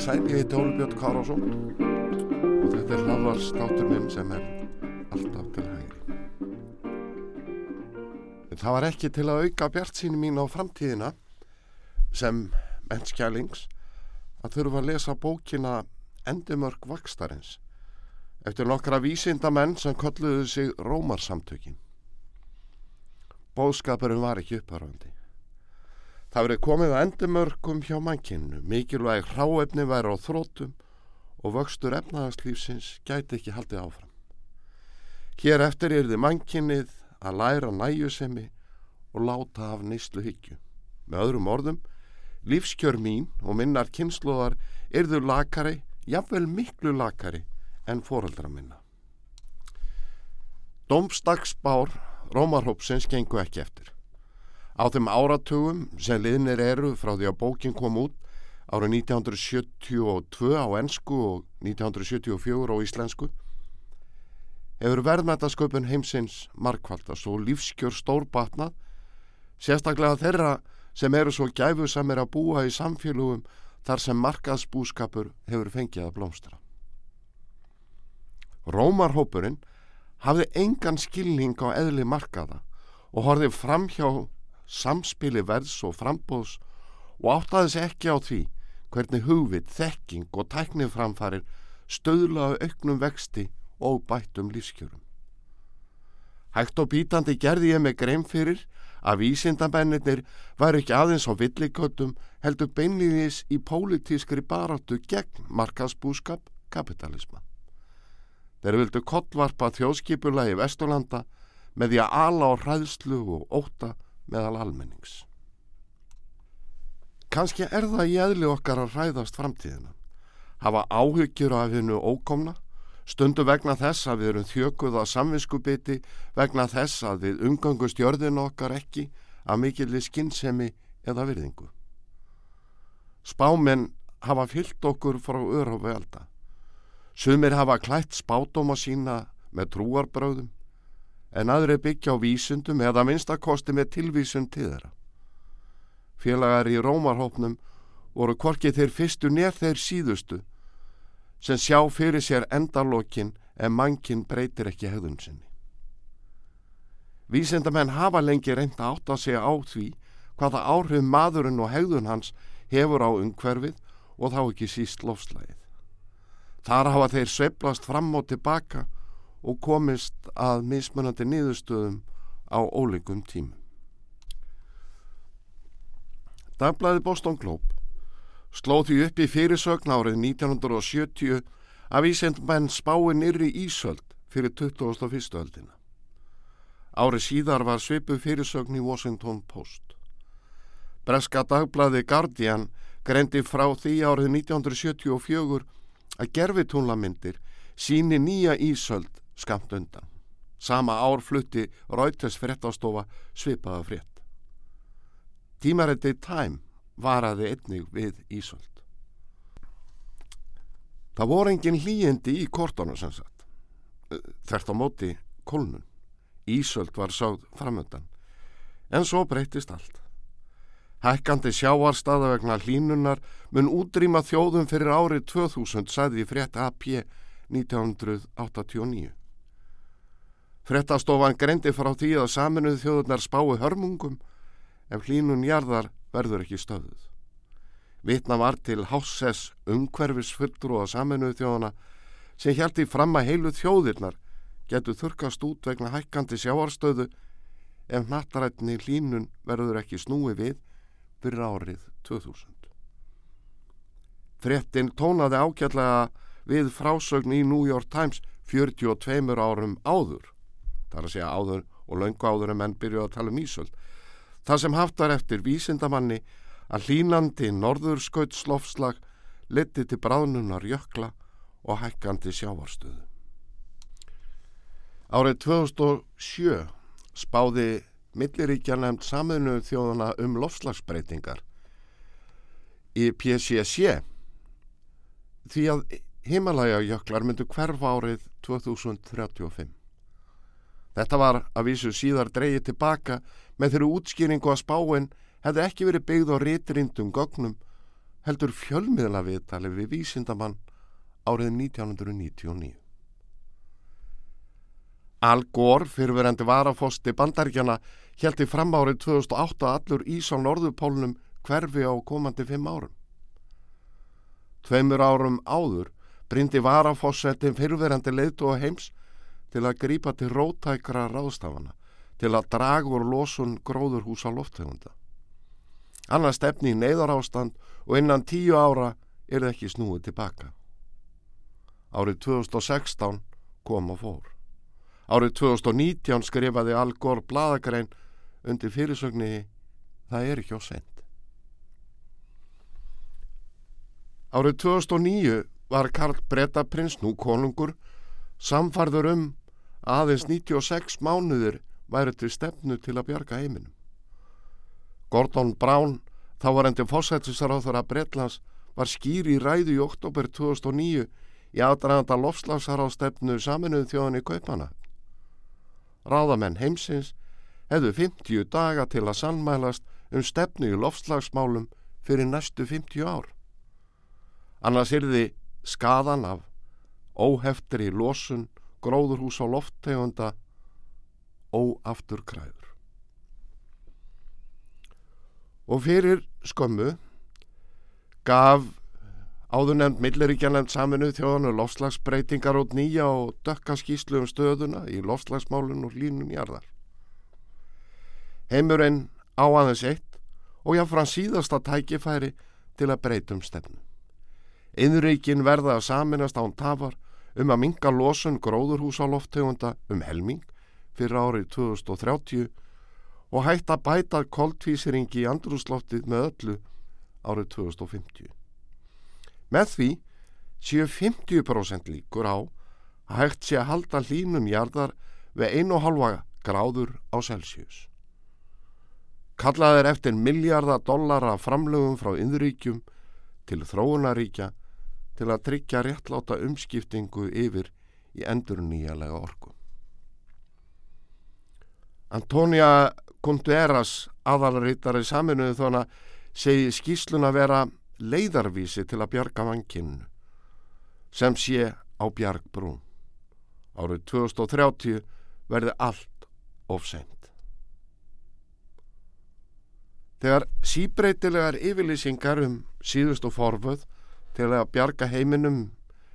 sæl, ég heiti Óli Björn Kárásson og þetta er hlaðvarstátur minn sem er alltaf til hægri. Það var ekki til að auka bjart síni mín á framtíðina sem mennskjælings að þurfa að lesa bókina Endimörk Vakstarins eftir nokkra vísindamenn sem kolluðu sig Rómarsamtökin. Bóðskapurinn var ekki upphörfandi. Það verið komið að endimörkum hjá mannkynnu, mikilvæg hráefni væri á þrótum og vöxtur efnaðarslífsins gæti ekki haldið áfram. Hér eftir er þið mannkynnið að læra næjusemi og láta af neyslu hyggju. Með öðrum orðum, lífskjör mín og minnar kynnslóðar er þau lakari, jafnvel miklu lakari en fóröldra minna. Dómstagsbár Rómarhópsins gengu ekki eftir. Á þeim áratugum sem liðnir eru frá því að bókin kom út árið 1972 á ennsku og 1974 á íslensku hefur verðmættasköpun heimsins markvaldast og lífskjör stórbatnað sérstaklega þeirra sem eru svo gæfusamir að búa í samfélugum þar sem markaðsbúskapur hefur fengið að blómstra. Rómarhópurinn hafði engan skilning á eðli markaða og horfið fram hjá samspili verðs og frambóðs og áttaði sig ekki á því hvernig hugvit, þekking og tæknið framfarir stöðlaðu auknum vexti og bættum lífskjörum. Hægt og bítandi gerði ég með grein fyrir að vísindabennir var ekki aðeins á villiköttum heldur beinliðis í pólitískri baráttu gegn markaðsbúskap kapitalisma. Þeir vildu kottvarpa þjóðskipulagi Vesturlanda með því að ala á hræðslu og óta meðal almennings. Kanski er það í eðli okkar að hræðast framtíðina. Hafa áhyggjur af hennu ókomna, stundu vegna þess að við erum þjökuð á samvinskubiti, vegna þess að við umgangust jörðinu okkar ekki að mikillir skinnsemi eða virðingu. Spáminn hafa fyllt okkur frá öru og velda. Sumir hafa klætt spátóma sína með trúarbröðum en aðri byggja á vísundum eða minnstakosti með tilvísun til þeirra. Félagar í Rómarhópnum voru korkið þeir fyrstu nér þeir síðustu sem sjá fyrir sér endalokkin en mannkinn breytir ekki hegðun sinni. Vísindamenn hafa lengi reynda átt að segja á því hvaða áhrif maðurinn og hegðun hans hefur á umhverfið og þá ekki síst lofslægið. Þar hafa þeir sveiblast fram og tilbaka og komist að mismunandi niðurstöðum á ólíkum tímum. Dagblæði Boston Globe slóð því upp í fyrirsögn árið 1970 að vísendmenn spái nýri Ísöld fyrir 2001. öldina. Árið síðar var svipu fyrirsögn í Washington Post. Breska dagblæði Guardian greindi frá því árið 1974 að gerfitúnlamyndir síni nýja Ísöld skamt undan. Sama ár flutti Reuters fréttastofa svipaða frétt. Tímarætti Time varaði einnig við Ísöld. Það voru engin hlýjendi í kortónu sem sagt. Þert á móti kolnun. Ísöld var sáð framöndan. En svo breytist allt. Hækkandi sjáarstaða vegna hlínunar mun útrýma þjóðum fyrir árið 2000, sagði frétt AP 1989. Fréttastofan greindi frá því að saminuð þjóðunar spái hörmungum ef hlínun jarðar verður ekki stöðuð. Vitna var til Hásses umhverfis fulltrú að saminuð þjóðuna sem hjælti fram að heilu þjóðirnar getur þurkast út vegna hækkandi sjáarstöðu ef nattarætni hlínun verður ekki snúi við fyrir árið 2000. Frettin tónaði ákjallega við frásögn í New York Times 42 árum áður, þar að segja áður og löngu áður en menn byrjuði að tala um Ísöld, þar sem haftar eftir vísindamanni að hlínandi norðurskautslofslag leti til bráðnunar jökla og hækkandi sjávarstöðu. Árið 2007 spáði milliríkja nefnd samiðnu þjóðana um lofslagsbreytingar í PCC því að Himalaya-jöklar myndu hverfa árið 2035. Þetta var að vísu síðar dreyið tilbaka með þeirru útskýringu að spáinn hefði ekki verið byggð á réttrindum gögnum heldur fjölmiðla viðtali við vísindamann árið 1999. Al Gore, fyrirverandi varafosti bandaríkjana, heldi fram árið 2008 að allur ís á norðupólunum hverfi á komandi fimm árum. Tveimur árum áður brindi varafossetin fyrirverandi leitu og heims til að grípa til rótækra ráðstafana, til að draga úr losun gróðurhúsa loftegunda. Annars stefni í neyðarástand og innan tíu ára er það ekki snúið tilbaka. Árið 2016 kom og fór. Árið 2019 skrifaði Al Gore bladagrein undir fyrirsögni Það er ekki á send. Árið 2009 var Karl Bretaprins, nú konungur, samfarður um aðeins 96 mánuður væri til stefnu til að bjarga heiminum. Gordon Brown, þá var endur fósættisaráþur að Bretlands, var skýr í ræðu í oktober 2009 í aðdraðanda lofslagsarástefnu saminuð þjóðan í Kaupana. Ráðamenn heimsins hefðu 50 daga til að sannmælast um stefnu í lofslagsmálum fyrir næstu 50 ár. Annars er þið skadan af óheftri losun, gróðurhús á lofttegunda, óafturkræður. Og fyrir skömmu gaf áðurnemnd milliríkjanend saminu þjóðanu lofslagsbreytingar út nýja og dökka skýslu um stöðuna í lofslagsmálun og línun jarðar. Heimurinn á aðeins eitt og jáfnfram síðasta tækifæri til að breytum stefnu. Innríkin verða að saminast án tafar um að minga losun gróðurhúsa loftegunda um helming fyrir árið 2030 og hægt að bæta koltvísringi í andrúsloftið með öllu árið 2050. Með því séu 50% líkur á að hægt sé að halda hlínun jarðar við 1,5 gráður á Celsius. Kallað er eftir miljardar dollara framlögum frá innríkjum til þróunaríkja til að tryggja réttláta umskiptingu yfir í endur nýjalega orku. Antonia Contreras, aðalrítari saminuðu þóna, segi skýslun að vera leiðarvísi til að bjarga vankinnu, sem sé á bjargbrún. Árið 2030 verði allt ofseint. Þegar síbreytilegar yfirlýsingar um síðustu forföð til að bjarga heiminum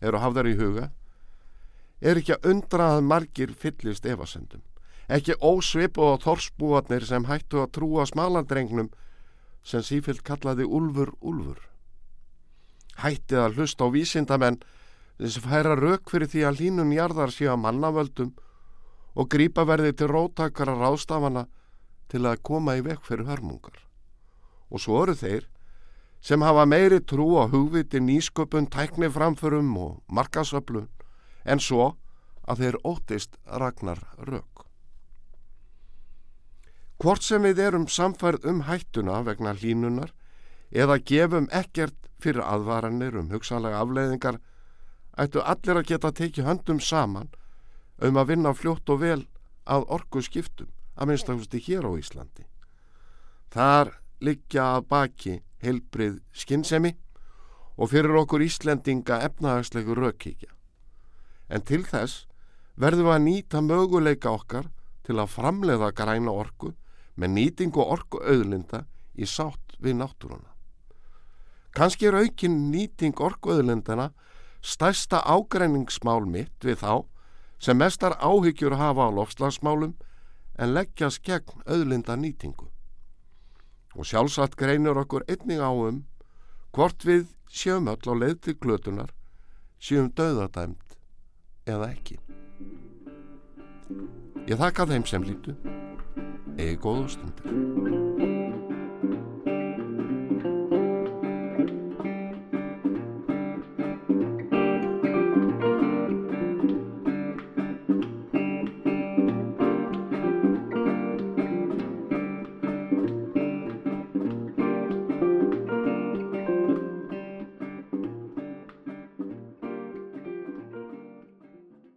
eru hafðar í huga er ekki að undra að margir fyllist evasendum ekki ósvipu og þorsbúarnir sem hættu að trúa smalandrengnum sem sífilt kallaði Úlfur Úlfur. Hættið að hlusta á vísindamenn sem færa rauk fyrir því að línun jarðar sé að mannavöldum og grípa verði til rótakara rástafana til að koma í vekk fyrir hörmungar. Og svo eru þeir sem hafa meiri trú á hugviti nýsköpun, tækniframförum og markasöflun en svo að þeir óttist ragnar rauk. Hvort sem við erum samfærð um hættuna vegna hlínunar eða gefum ekkert fyrir aðvaranir um hugsanlega afleiðingar ættu allir að geta tekið höndum saman um að vinna fljótt og vel að orgu skiptum að minnstakusti hér á Íslandi. Þar liggja að baki heilbrið skinnsemi og fyrir okkur Íslendinga efnahagslegu rökkíkja. En til þess verðum við að nýta möguleika okkar til að framleiða græna orku með nýtingu orku auðlinda í sátt við náttúruna. Kanski er aukin nýting orku auðlindana stærsta ágreiningsmál mitt við þá sem mestar áhyggjur hafa á lofslagsmálum en leggjast gegn auðlinda nýtingu og sjálfsagt greinur okkur einning á um hvort við sjöum öll á leið til glötunar sjöum döðadæmt eða ekki. Ég þakka þeim sem lítu eigi góðu stundir.